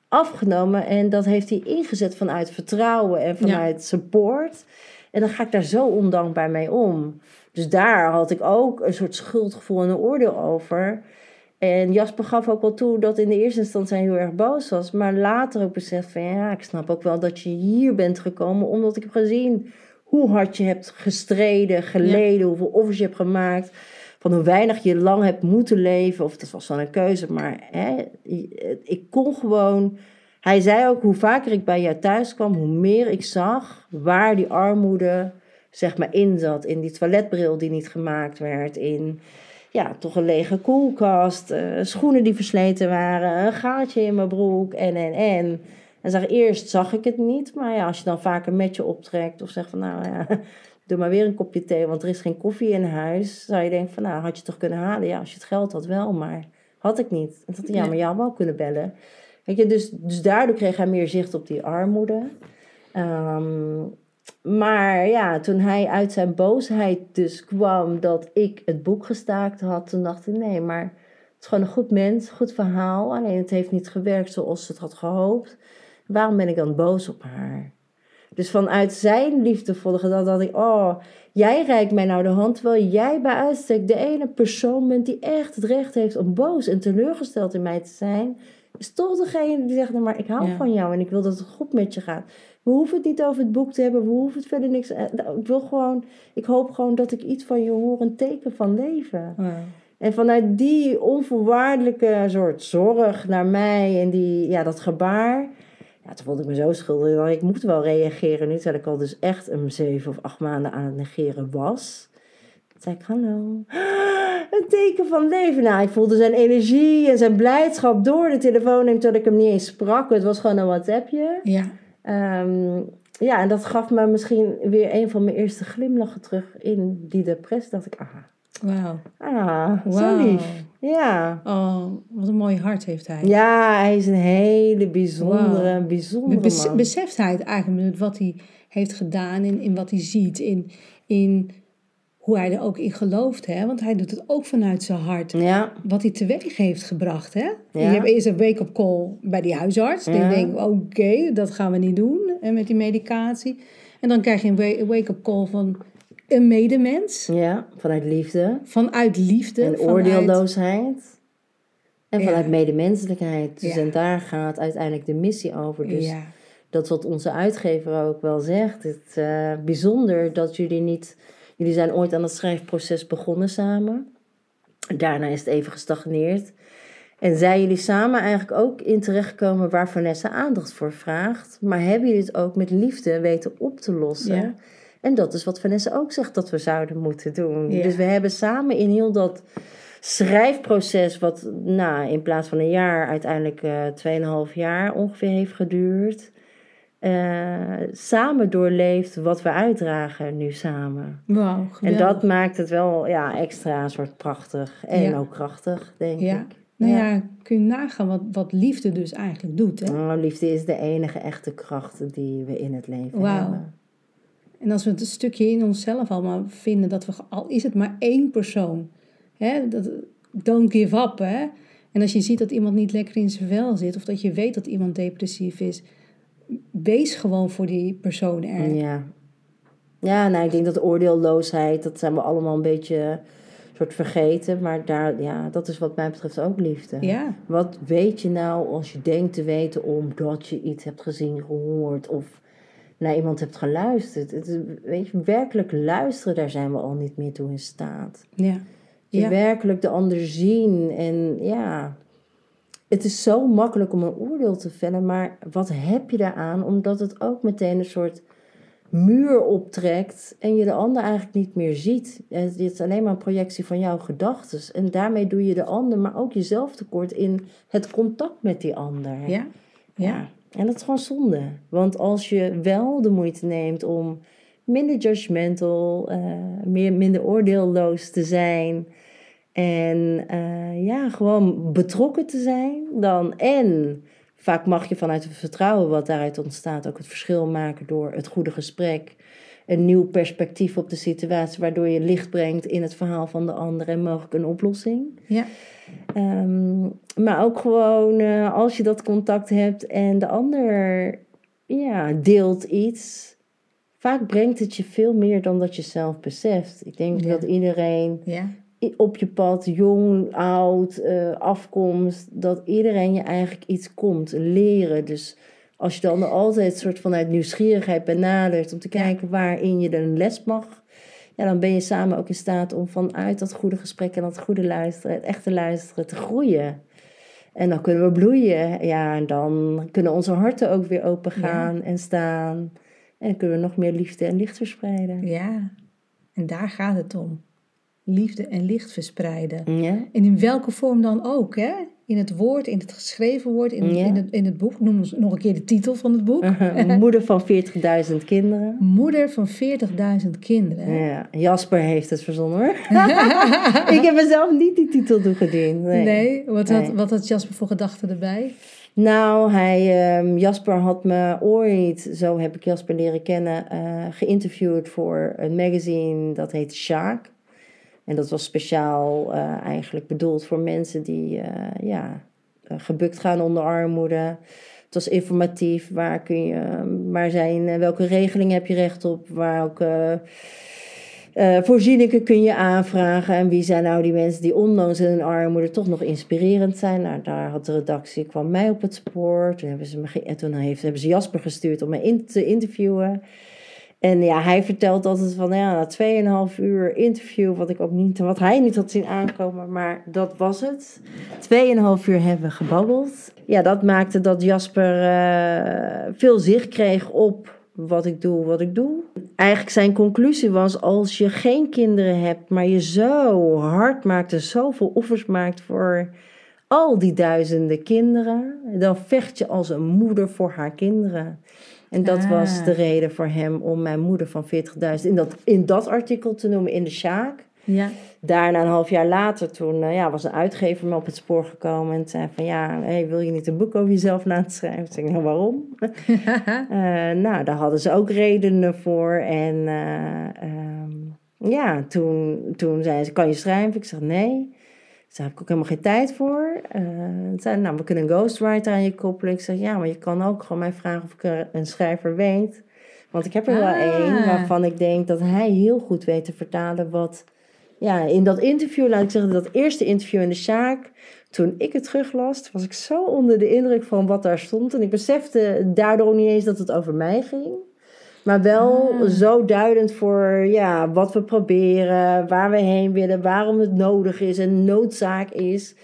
afgenomen en dat heeft hij ingezet vanuit vertrouwen en vanuit support. En dan ga ik daar zo ondankbaar mee om. Dus daar had ik ook een soort schuldgevoel en een oordeel over. En Jasper gaf ook wel toe dat in de eerste instantie hij heel erg boos was. Maar later ook beseft van ja, ik snap ook wel dat je hier bent gekomen. Omdat ik heb gezien hoe hard je hebt gestreden, geleden, hoeveel offers je hebt gemaakt. Van hoe weinig je lang hebt moeten leven. Of dat was dan een keuze. Maar hè, ik kon gewoon. Hij zei ook hoe vaker ik bij jou thuis kwam, hoe meer ik zag waar die armoede zeg maar in zat. In die toiletbril die niet gemaakt werd. In ja, toch een lege koelkast. Uh, schoenen die versleten waren. Een gaatje in mijn broek. En, en, en. En zeg, eerst zag ik het niet. Maar ja, als je dan vaak een metje optrekt. Of zegt van nou ja, *laughs* doe maar weer een kopje thee. Want er is geen koffie in huis. Zou je denken van nou, had je toch kunnen halen? Ja, als je het geld had wel. Maar had ik niet. En dat ja, maar jou wel kunnen bellen. Weet je, dus, dus daardoor kreeg hij meer zicht op die armoede. Um, maar ja, toen hij uit zijn boosheid dus kwam dat ik het boek gestaakt had, toen dacht ik nee, maar het is gewoon een goed mens, goed verhaal. Alleen het heeft niet gewerkt zoals ze het had gehoopt. Waarom ben ik dan boos op haar? Dus vanuit zijn liefdevolle gedachte dacht ik, oh, jij reikt mij nou de hand, terwijl jij bij uitstek de ene persoon bent die echt het recht heeft om boos en teleurgesteld in mij te zijn. Is toch degene die zegt, nou, maar ik hou van jou en ik wil dat het goed met je gaat. We hoeven het niet over het boek te hebben. We hoeven het verder niks. Eh, nou, ik wil gewoon. Ik hoop gewoon dat ik iets van je hoor. Een teken van leven. En vanuit die onvoorwaardelijke soort zorg naar mij en die, ja, dat gebaar. Ja, toen vond ik me zo schuldig. Ik moest wel reageren nu, terwijl ik al dus echt een zeven of acht maanden aan het negeren was. Toen zei ik, hallo. *gasps* Een teken van leven. Nou, ik voelde zijn energie en zijn blijdschap door de telefoon. En toen ik hem niet eens sprak. Het was gewoon een WhatsAppje. Ja. Um, ja, en dat gaf me misschien weer een van mijn eerste glimlachen terug in die depressie. dacht ik, ah, Wauw. Ah, wow. zo lief. Ja. Oh, wat een mooi hart heeft hij. Ja, hij is een hele bijzondere, wow. bijzondere man. Beseft hij het eigenlijk met wat hij heeft gedaan, in, in wat hij ziet, in, in hoe hij er ook in gelooft, hè? Want hij doet het ook vanuit zijn hart. Ja. Wat hij teweeg heeft gebracht, hè? Ja. Je hebt eerst een wake-up call bij die huisarts. Ja. Die denkt, oké, dat gaan we niet doen en met die medicatie. En dan krijg je een wake-up call van een medemens. Ja, vanuit liefde. Vanuit liefde. En oordeelloosheid. En vanuit medemenselijkheid. Dus en daar gaat uiteindelijk de missie over. Dus dat wat onze uitgever ook wel zegt. Het uh, bijzonder dat jullie niet Jullie zijn ooit aan het schrijfproces begonnen samen. Daarna is het even gestagneerd. En zijn jullie samen eigenlijk ook in terechtgekomen waar Vanessa aandacht voor vraagt. Maar hebben jullie het ook met liefde weten op te lossen? En dat is wat Vanessa ook zegt dat we zouden moeten doen. Dus we hebben samen in heel dat schrijfproces, wat nou, in plaats van een jaar uiteindelijk uh, 2,5 jaar ongeveer heeft geduurd uh, samen doorleeft wat we uitdragen nu samen. Wow, en dat maakt het wel ja, extra soort prachtig en ook krachtig, denk ja. ik. Nou ja. kun je nagaan wat, wat liefde dus eigenlijk doet. Hè? Oh, liefde is de enige echte kracht die we in het leven wow. hebben. En als we het een stukje in onszelf allemaal vinden, dat we, al is het maar één persoon, hè, dat, don't give up. Hè? En als je ziet dat iemand niet lekker in zijn vel zit, of dat je weet dat iemand depressief is, wees gewoon voor die persoon er. Ja. Ja, nou, ik denk dat oordeelloosheid, dat zijn we allemaal een beetje soort vergeten. Maar daar, ja, dat is wat mij betreft ook liefde. Ja. Wat weet je nou als je denkt te weten omdat je iets hebt gezien, gehoord of naar iemand hebt geluisterd? Het weet je, werkelijk luisteren, daar zijn we al niet meer toe in staat. Ja. Je werkelijk de ander zien en ja, het is zo makkelijk om een oordeel te vellen, maar wat heb je daaraan? Omdat het ook meteen een soort muur optrekt en je de ander eigenlijk niet meer ziet. Het is alleen maar een projectie van jouw gedachten. En daarmee doe je de ander, maar ook jezelf tekort in het contact met die ander. Ja. ja. En dat is gewoon zonde. Want als je wel de moeite neemt om minder judgmental, uh, meer, minder oordeelloos te zijn en uh, ja, gewoon betrokken te zijn dan. En vaak mag je vanuit het vertrouwen wat daaruit ontstaat ook het verschil maken door het goede gesprek. Een nieuw perspectief op de situatie, waardoor je licht brengt in het verhaal van de ander en mogelijk een oplossing. Ja. Um, maar ook gewoon uh, als je dat contact hebt en de ander ja, deelt iets. Vaak brengt het je veel meer dan dat je zelf beseft. Ik denk dat iedereen ja op je pad, jong, oud, eh, afkomst, dat iedereen je eigenlijk iets komt leren. Dus als je dan altijd soort vanuit nieuwsgierigheid benadert om te kijken waarin je een les mag, ja, dan ben je samen ook in staat om vanuit dat goede gesprek en dat goede luisteren, het echte luisteren, te groeien. En dan kunnen we bloeien. Ja, en dan kunnen onze harten ook weer open gaan en staan. En kunnen we nog meer liefde en licht verspreiden. Ja, en daar gaat het om. Liefde en licht verspreiden. Ja? En in welke vorm dan ook, hè? In het woord, in het geschreven woord, in, Ja. in, het, in het boek. Noem eens nog een keer de titel van het boek. *laughs* Moeder van 40.000 kinderen. Moeder van 40.000 kinderen. Ja, Jasper heeft het verzonnen hoor. *laughs* *laughs* ik heb mezelf niet die titel toegediend. Nee. Nee, wat, had, Nee. wat had Jasper voor gedachten erbij? Nou, hij, ehm, Jasper had me ooit, zo heb ik Jasper leren kennen, eh, geïnterviewd voor een magazine dat heet Sjaak. En dat was speciaal eh, eigenlijk bedoeld voor mensen die eh, ja, eh, gebukt gaan onder armoede. Het was informatief. Waar kun je, waar zijn, welke regelingen heb je recht op? Welke eh, voorzieningen kun je aanvragen? En wie zijn nou die mensen die ondanks hun armoede toch nog inspirerend zijn? Nou, daar had de redactie, kwam mij op het spoor. Toen hebben ze, me toen heeft, hebben ze Jasper gestuurd om mij in te interviewen. En ja, hij vertelt altijd van ja, na 2,5 uur interview, wat ik ook niet, wat hij niet had zien aankomen, maar dat was het. 2,5 uur hebben we gebabbeld. Ja, dat maakte dat Jasper eh, veel zicht kreeg op wat ik doe, wat ik doe. Eigenlijk zijn conclusie was, als je geen kinderen hebt, maar je zo hard maakt en zoveel offers maakt voor al die duizenden kinderen, dan vecht je als een moeder voor haar kinderen. En dat Ah. was de reden voor hem om mijn moeder van 40.000 in dat, in dat artikel te noemen in de Sjaak. Ja. Daarna, een half jaar later, toen eh, ja, was een uitgever me op het spoor gekomen en zei van ja, hey, wil je niet een boek over jezelf laten schrijven? Ik zei, nou waarom? *laughs* Eh, nou, daar hadden ze ook redenen voor. En eh, ehm, ja, toen, toen zei ze, kan je schrijven? Ik zeg, nee. Daar heb ik ook helemaal geen tijd voor. Eh zei, nou, we kunnen een ghostwriter aan je koppelen. Ik zeg, ja, maar je kan ook gewoon mij vragen of ik er een schrijver weet. Want ik heb er wel Ah. één waarvan ik denk dat hij heel goed weet te vertalen wat... Ja, in dat interview, laat ik zeggen, dat eerste interview in de Sjaak... Toen ik het teruglas, was ik zo onder de indruk van wat daar stond. En ik besefte daardoor niet eens dat het over mij ging. Maar wel Ah. zo duidend voor ja, wat we proberen, waar we heen willen, waarom het nodig is en noodzaak is.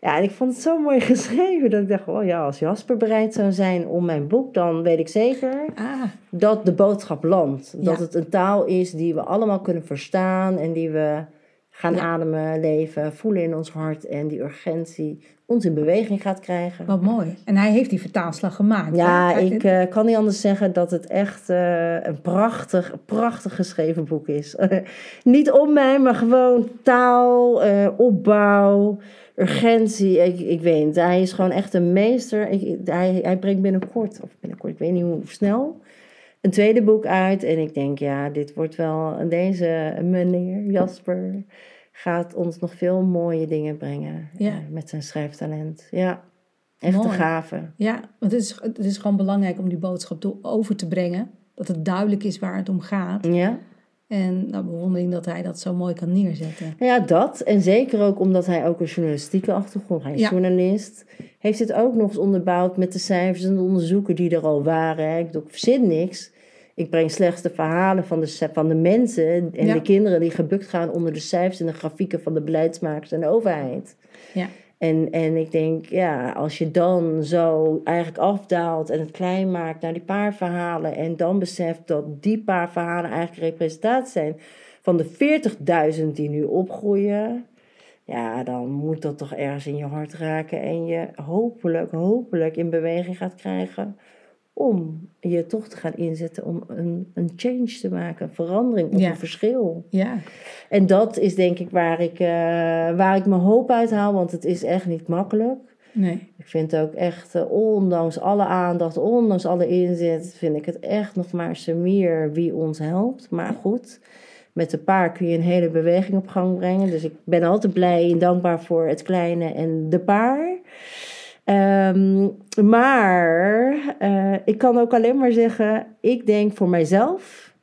Ja, en ik vond het zo mooi *laughs* geschreven dat ik dacht, oh ja, als Jasper bereid zou zijn om mijn boek, dan weet ik zeker Ah, dat de boodschap landt. Dat Ja. het een taal is die we allemaal kunnen verstaan en die we gaan Ja. ademen, leven, voelen in ons hart en die urgentie ons in beweging gaat krijgen. wat mooi. En hij heeft die vertaalslag gemaakt. Ja, hè? ik eh, kan niet anders zeggen dat het echt eh, een prachtig, prachtig geschreven boek is. *laughs* niet om mij, maar gewoon taal, eh, opbouw, urgentie. Ik, ik weet niet, hij is gewoon echt een meester. Ik, hij, hij brengt binnenkort, of binnenkort, ik weet niet hoe snel, een tweede boek uit. En ik denk, ja, dit wordt wel, deze meneer Jasper gaat ons nog veel mooie dingen brengen. Ja. eh, met zijn schrijftalent. Ja, echt een Mooi. gave. Ja, want het is, het is gewoon belangrijk om die boodschap door- over te brengen. Dat het duidelijk is waar het om gaat. Ja. En nou, bewondering dat hij dat zo mooi kan neerzetten. Nou ja, dat. En zeker ook omdat hij ook een journalistieke achtergrond, hij is Ja. journalist, heeft het ook nog eens onderbouwd met de cijfers en de onderzoeken die er al waren. Ik bedoel, ik verzin niks. Ik breng slechts de verhalen van de, van de mensen en Ja. de kinderen die gebukt gaan onder de cijfers en de grafieken van de beleidsmakers en de overheid. Ja. En, en ik denk, ja, als je dan zo eigenlijk afdaalt en het klein maakt naar die paar verhalen en dan beseft dat die paar verhalen eigenlijk representatie zijn van de 40.000 die nu opgroeien, ja, dan moet dat toch ergens in je hart raken en je hopelijk, hopelijk in beweging gaat krijgen om je toch te gaan inzetten om een, een change te maken, een verandering of Ja. een verschil. Ja, En dat is denk ik waar ik, eh, waar ik mijn hoop uit haal, want het is echt niet makkelijk. nee. Ik vind ook echt, eh, ondanks alle aandacht, ondanks alle inzet, vind ik het echt nog maar Samir wie ons helpt. Maar goed, met de paar kun je een hele beweging op gang brengen. Dus ik ben altijd blij en dankbaar voor het kleine en de paar. Ehm, maar eh, ik kan ook alleen maar zeggen, ik denk voor mijzelf,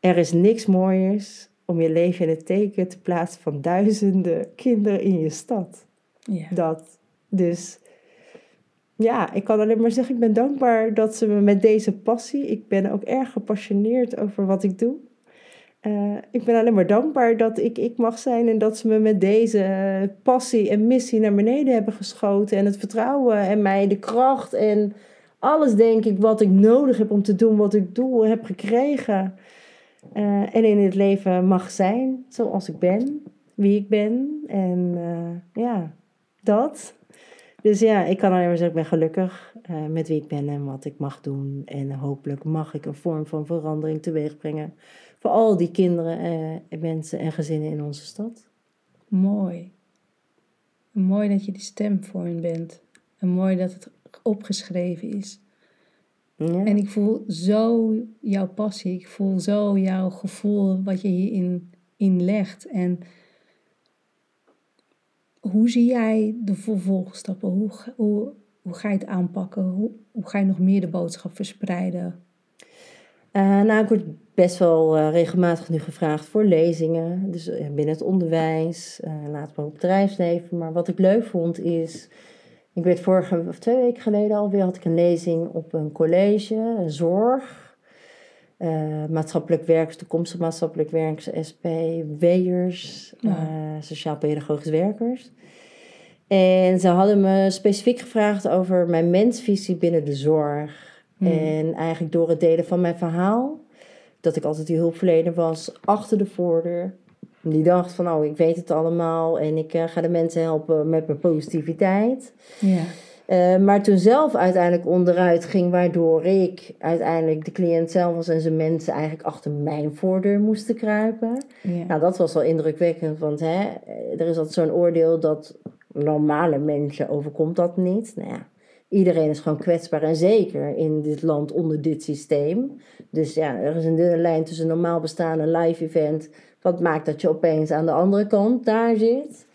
er is niks mooiers om je leven in het teken te plaatsen van duizenden kinderen in je stad. Ja. Dat. Dus ja, ik kan alleen maar zeggen, ik ben dankbaar dat ze me met deze passie, ik ben ook erg gepassioneerd over wat ik doe. Eh, ik ben alleen maar dankbaar dat ik ik mag zijn en dat ze me met deze passie en missie naar beneden hebben geschoten. En het vertrouwen en mij de kracht en alles, denk ik, wat ik nodig heb om te doen wat ik doe, heb gekregen. Eh, en in het leven mag zijn zoals ik ben, wie ik ben. En eh, ja, dat. Dus ja, ik kan alleen maar zeggen, ik ben gelukkig met wie ik ben en wat ik mag doen. En hopelijk mag ik een vorm van verandering teweeg brengen voor al die kinderen en mensen en gezinnen in onze stad. Mooi. Mooi dat je die stem voor hen bent. En mooi dat het opgeschreven is. Ja. En ik voel zo jouw passie. Ik voel zo jouw gevoel wat je hierin in legt. En hoe zie jij de vervolgstappen? Hoe, hoe, hoe ga je het aanpakken? Hoe, hoe ga je nog meer de boodschap verspreiden? Uh, nou, ik word best wel uh, regelmatig nu gevraagd voor lezingen. Dus uh, binnen het onderwijs, later maar op het bedrijfsleven. Maar wat ik leuk vond is... Ik weet vorige of twee weken geleden alweer had ik een lezing op een college, een zorg. maatschappelijk werkers, toekomstig maatschappelijk werkers, SP, WE'ers, ja. sociaal-pedagogisch werkers. En ze hadden me specifiek gevraagd over mijn mensvisie binnen de zorg. Hmm. En eigenlijk door het delen van mijn verhaal, dat ik altijd die hulpverlener was achter de voordeur. Die dacht van, oh, ik weet het allemaal en ik uh, ga de mensen helpen met mijn positiviteit. Ja. Uh, maar toen zelf uiteindelijk onderuit ging, waardoor ik uiteindelijk de cliënt zelf was en zijn mensen eigenlijk achter mijn voordeur moesten kruipen. Ja. Nou, dat was wel indrukwekkend, want hè, er is altijd zo'n oordeel dat normale mensen overkomt dat niet. Nou ja, iedereen is gewoon kwetsbaar en zeker in dit land onder dit systeem. Dus ja, er is een dunne lijn tussen normaal bestaan en live event. Wat maakt dat je opeens aan de andere kant daar zit.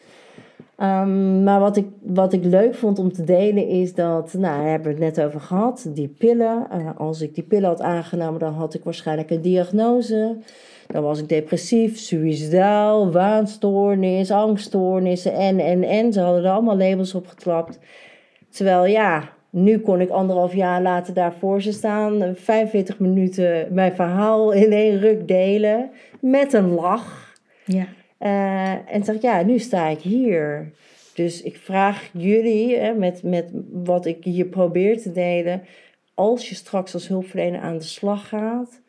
Um, maar wat ik, wat ik leuk vond om te delen is dat, nou, daar hebben we het net over gehad, die pillen. Uh, als ik die pillen had aangenomen, dan had ik waarschijnlijk een diagnose. Dan was ik depressief, suicidaal, waanstoornis, angststoornissen en, en, en. Ze hadden er allemaal labels op geklapt. Terwijl ja, nu kon ik anderhalf jaar later daar voor ze staan. 45 minuten mijn verhaal in één ruk delen. Met een lach. Ja. Uh, en zeg ja, nu sta ik hier. Dus ik vraag jullie, hè, met, met wat ik hier probeer te delen. Als je straks als hulpverlener aan de slag gaat.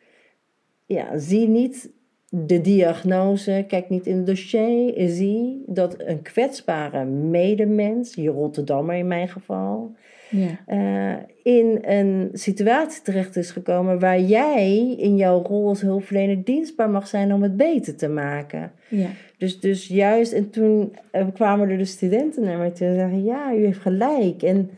Ja, zie niet de diagnose, kijk niet in het dossier. Zie dat een kwetsbare medemens, je Rotterdammer in mijn geval, ja. uh, in een situatie terecht is gekomen waar jij in jouw rol als hulpverlener dienstbaar mag zijn om het beter te maken. Ja. Dus, dus juist, en toen uh, kwamen er de studenten naar mij toe en zeggen: Ja, u heeft gelijk. En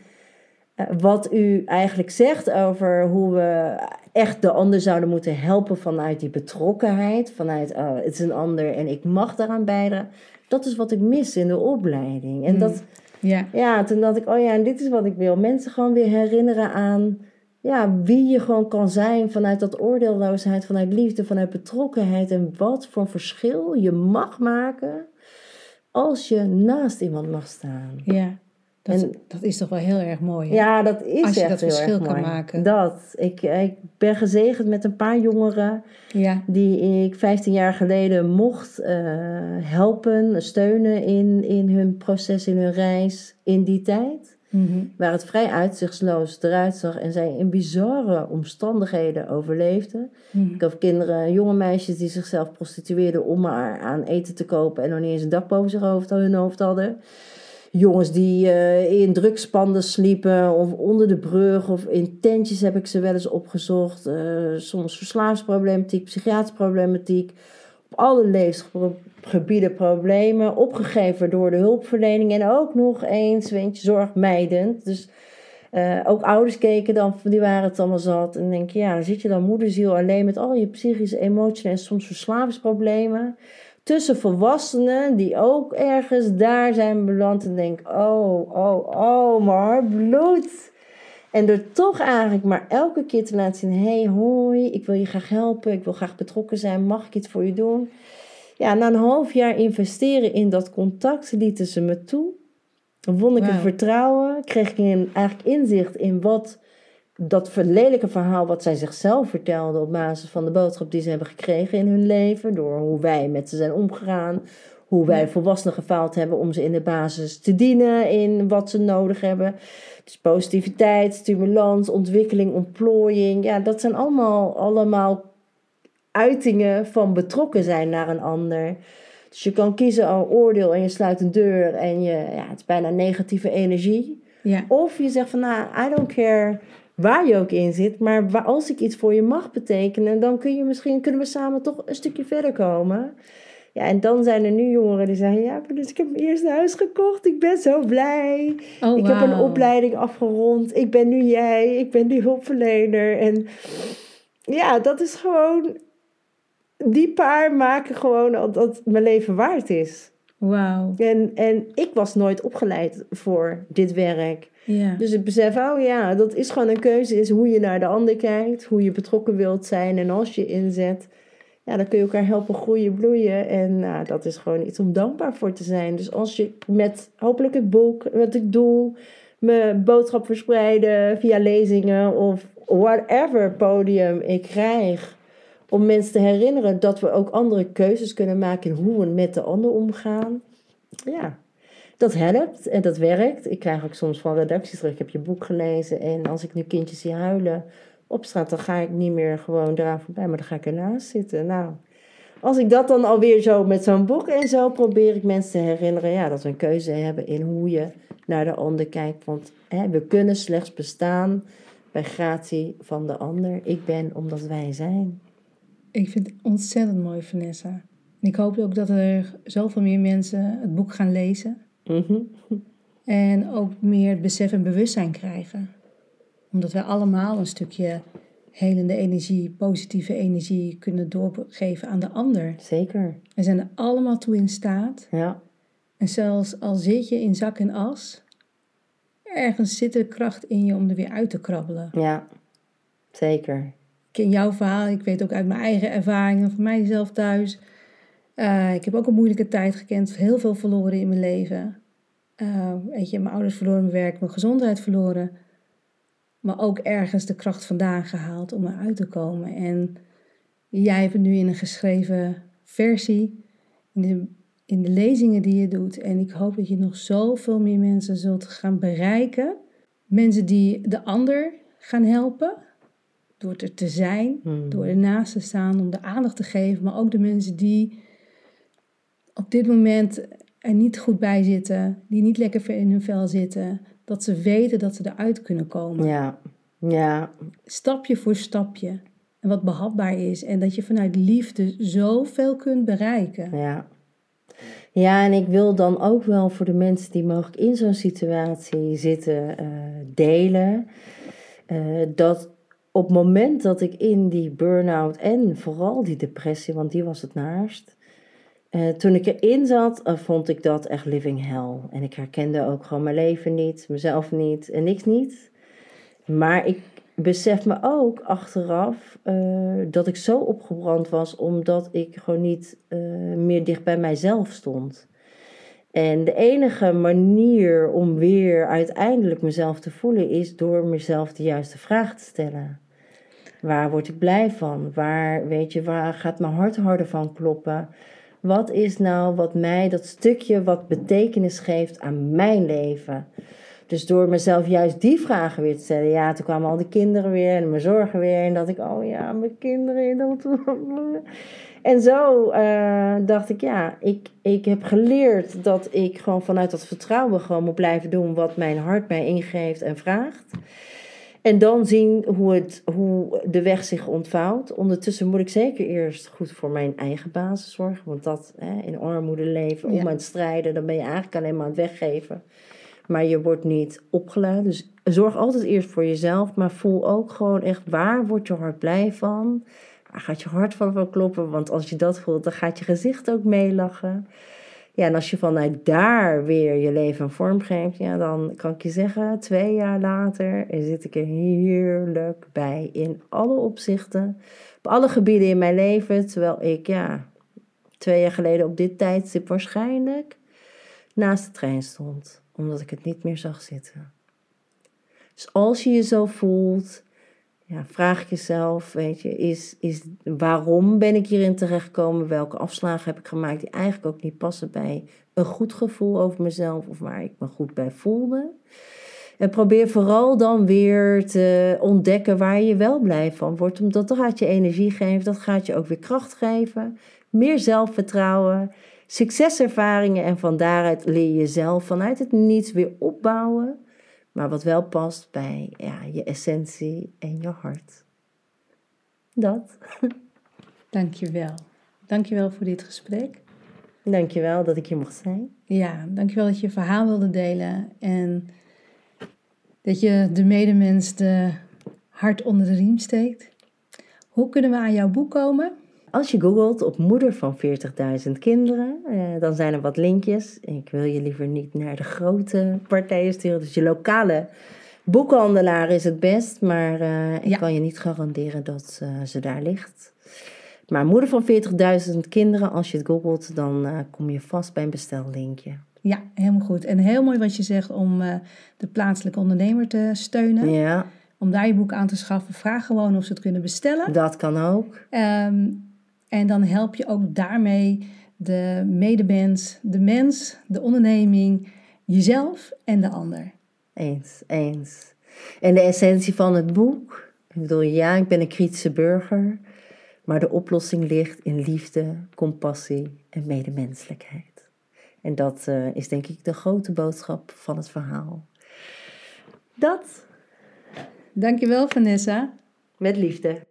wat u eigenlijk zegt over hoe we echt de ander zouden moeten helpen vanuit die betrokkenheid, vanuit oh, het is een ander en ik mag daaraan bijdragen. Dat is wat ik mis in de opleiding. En Mm. dat, Ja. ja, toen dacht ik, oh ja, en dit is wat ik wil. Mensen gewoon weer herinneren aan ja, wie je gewoon kan zijn vanuit dat oordeelloosheid, vanuit liefde, vanuit betrokkenheid. En wat voor verschil je mag maken als je naast iemand mag staan. ja. Dat, En- dat is toch wel heel erg mooi. Hè? Ja, dat is Als je echt dat heel verschil erg kan mooi. maken. Dat. Ik, ik ben gezegend met een paar jongeren Ja. die ik 15 jaar geleden mocht eh, helpen, steunen in, in hun proces, in hun reis in die tijd. Mhm. Waar het vrij uitzichtsloos eruit zag en zij in bizarre omstandigheden overleefden. Mhm. Ik had kinderen, jonge meisjes die zichzelf prostitueerden om maar aan eten te kopen en nog niet eens een dak boven hun hoofd hadden. Jongens die eh, in drugspanden sliepen of onder de brug of in tentjes heb ik ze wel eens opgezocht. Eh, soms verslavingsproblematiek, psychiatrische problematiek. Op alle levensgebieden problemen, opgegeven door de hulpverlening en ook nog eens, weet je, zorgmijdend. Dus eh, ook ouders keken dan, die waren het allemaal zat. En denk je, ja, dan zit je dan moederziel alleen met al je psychische, emotionele en soms verslavingsproblemen. Tussen volwassenen die ook ergens daar zijn beland en denk, oh, oh, oh, mijn hart bloedt. En door toch eigenlijk maar elke keer te laten zien, hey, hoi, ik wil je graag helpen, ik wil graag betrokken zijn, mag ik iets voor je doen? Ja, na een half jaar investeren in dat contact lieten ze me toe. Dan won ik het vertrouwen, kreeg ik een, eigenlijk inzicht in wat dat lelijke verhaal wat zij zichzelf vertelden op basis van de boodschap die ze hebben gekregen in hun leven, door hoe wij met ze zijn omgegaan, hoe wij volwassenen gefaald hebben om ze in de basis te dienen in wat ze nodig hebben. Dus positiviteit, stimulans, ontwikkeling, ontplooiing. Ja, dat zijn allemaal, allemaal uitingen van betrokken zijn naar een ander. Dus je kan kiezen al oordeel en je sluit een deur en je, ja, het is bijna negatieve energie. Ja, Of je zegt van nou, I don't care waar je ook in zit, maar waar, als ik iets voor je mag betekenen, dan kun je misschien, kunnen we samen toch een stukje verder komen. Ja, en dan zijn er nu jongeren die zeggen, ja, dus ik heb mijn eerste huis gekocht, ik ben zo blij. oh, ik heb een opleiding afgerond, ik ben nu jij, ik ben die hulpverlener. En ja, dat is gewoon, die paar maken gewoon dat, dat mijn leven waard is. Wauw, En, en ik was nooit opgeleid voor dit werk. ja. Dus het besef, oh ja, dat is gewoon een keuze, is hoe je naar de ander kijkt, hoe je betrokken wilt zijn en als je inzet, ja, dan kun je elkaar helpen groeien, bloeien en nou, dat is gewoon iets om dankbaar voor te zijn. Dus als je met hopelijk het boek, wat ik doe, mijn boodschap verspreiden via lezingen of whatever podium ik krijg, om mensen te herinneren dat we ook andere keuzes kunnen maken in hoe we met de ander omgaan. Ja, dat helpt en dat werkt. Ik krijg ook soms van redacties terug, ik heb je boek gelezen en als ik nu kindjes zie huilen op straat, dan ga ik niet meer gewoon eraan voorbij, maar dan ga ik ernaast zitten. Nou, als ik dat dan alweer zo met zo'n boek en zo probeer ik mensen te herinneren, ja, dat we een keuze hebben in hoe je naar de ander kijkt. Want hè, we kunnen slechts bestaan bij gratie van de ander. Ik ben omdat wij zijn. Ik vind het ontzettend mooi, Vanessa. En ik hoop ook dat er zoveel meer mensen het boek gaan lezen. Mhm. En ook meer besef en bewustzijn krijgen. Omdat wij allemaal een stukje helende energie, positieve energie kunnen doorgeven aan de ander. Zeker, We zijn er allemaal toe in staat. ja. En zelfs al zit je in zak en as, ergens zit er kracht in je om er weer uit te krabbelen. Ja, zeker. Ken jouw verhaal, ik weet ook uit mijn eigen ervaringen, van mijzelf thuis. Eh, ik heb ook een moeilijke tijd gekend, heel veel verloren in mijn leven. Eh, weet je, mijn ouders verloren mijn werk, mijn gezondheid verloren. Maar ook ergens de kracht vandaan gehaald om eruit te komen. En jij hebt het nu in een geschreven versie, in de, in de lezingen die je doet. En ik hoop dat je nog zoveel meer mensen zult gaan bereiken. Mensen die de ander gaan helpen, door er te zijn, Hmm. door ernaast te staan, om de aandacht te geven. Maar ook de mensen die op dit moment er niet goed bij zitten, die niet lekker in hun vel zitten. Dat ze weten dat ze eruit kunnen komen. Ja, ja, Stapje voor stapje. En wat behapbaar is. En dat je vanuit liefde zoveel kunt bereiken. ja. Ja, en ik wil dan ook wel voor de mensen die mogelijk in zo'n situatie zitten eh, delen. eh, dat op het moment dat ik in die burn-out en vooral die depressie, want die was het naarst. eh, toen ik erin zat, eh, vond ik dat echt living hell. En ik herkende ook gewoon mijn leven niet, mezelf niet en niks niet. Maar ik besef me ook achteraf eh, dat ik zo opgebrand was omdat ik gewoon niet meer dicht bij mijzelf stond. En de enige manier om weer uiteindelijk mezelf te voelen is door mezelf de juiste vraag te stellen. Waar word ik blij van? Waar, weet je, waar gaat mijn hart harder van kloppen? Wat is nou wat mij dat stukje wat betekenis geeft aan mijn leven? Dus door mezelf juist die vragen weer te stellen. Ja, toen kwamen al die kinderen weer en mijn zorgen weer. En dat ik, oh ja, mijn kinderen. Dat... En zo eh, dacht ik, ja, ik, ik heb geleerd dat ik gewoon vanuit dat vertrouwen gewoon moet blijven doen wat mijn hart mij ingeeft en vraagt. En dan zien hoe, het, hoe de weg zich ontvouwt. Ondertussen moet ik zeker eerst goed voor mijn eigen basis zorgen. Want dat hè, in armoede leven, om Ja. aan het strijden, dan ben je eigenlijk alleen maar aan het weggeven. Maar je wordt niet opgeleid. Dus zorg altijd eerst voor jezelf. Maar voel ook gewoon echt waar wordt je hart blij van. Waar gaat je hart van van kloppen? Want als je dat voelt, dan gaat je gezicht ook meelachen. Ja, en als je vanuit daar weer je leven een vorm geeft, ja, dan kan ik je zeggen, twee jaar later zit ik er heerlijk bij in alle opzichten, op alle gebieden in mijn leven, terwijl ik ja, twee jaar geleden op dit tijdstip waarschijnlijk naast de trein stond, omdat ik het niet meer zag zitten. Dus als je je zo voelt, ja, vraag jezelf, weet je, is, is waarom ben ik hierin terechtgekomen? Welke afslagen heb ik gemaakt die eigenlijk ook niet passen bij een goed gevoel over mezelf of waar ik me goed bij voelde? En probeer vooral dan weer te ontdekken waar je wel blij van wordt. Omdat dat gaat je energie geven, dat gaat je ook weer kracht geven. Meer zelfvertrouwen, succeservaringen en van daaruit leer je jezelf vanuit het niets weer opbouwen. Maar wat wel past bij ja, je essentie en je hart. Dat. *laughs* Dankjewel. Dankjewel voor dit gesprek. Dankjewel dat ik hier mocht zijn. Ja, dankjewel dat je je verhaal wilde delen. En dat je de medemens de hart onder de riem steekt. Hoe kunnen we aan jouw boek komen? Als je googelt op moeder van 40.000 kinderen, eh, dan zijn er wat linkjes. Ik wil je liever niet naar de grote partijen sturen. Dus je lokale boekhandelaar is het best. Maar eh, ik Ja. kan je niet garanderen dat eh, ze daar ligt. Maar moeder van 40.000 kinderen, als je het googelt, dan kom je vast bij een bestellinkje. Ja, helemaal goed. En heel mooi wat je zegt om de plaatselijke ondernemer te steunen. Ja, Om daar je boek aan te schaffen. Vraag gewoon of ze het kunnen bestellen. dat kan ook. Ehm, en dan help je ook daarmee de medemens, de mens, de onderneming, jezelf en de ander. Eens, eens. En de essentie van het boek? Ik bedoel, ja, ik ben een kritische burger, maar de oplossing ligt in liefde, compassie en medemenselijkheid. En dat eh, is denk ik de grote boodschap van het verhaal. Dat Dankjewel Vanessa. met liefde.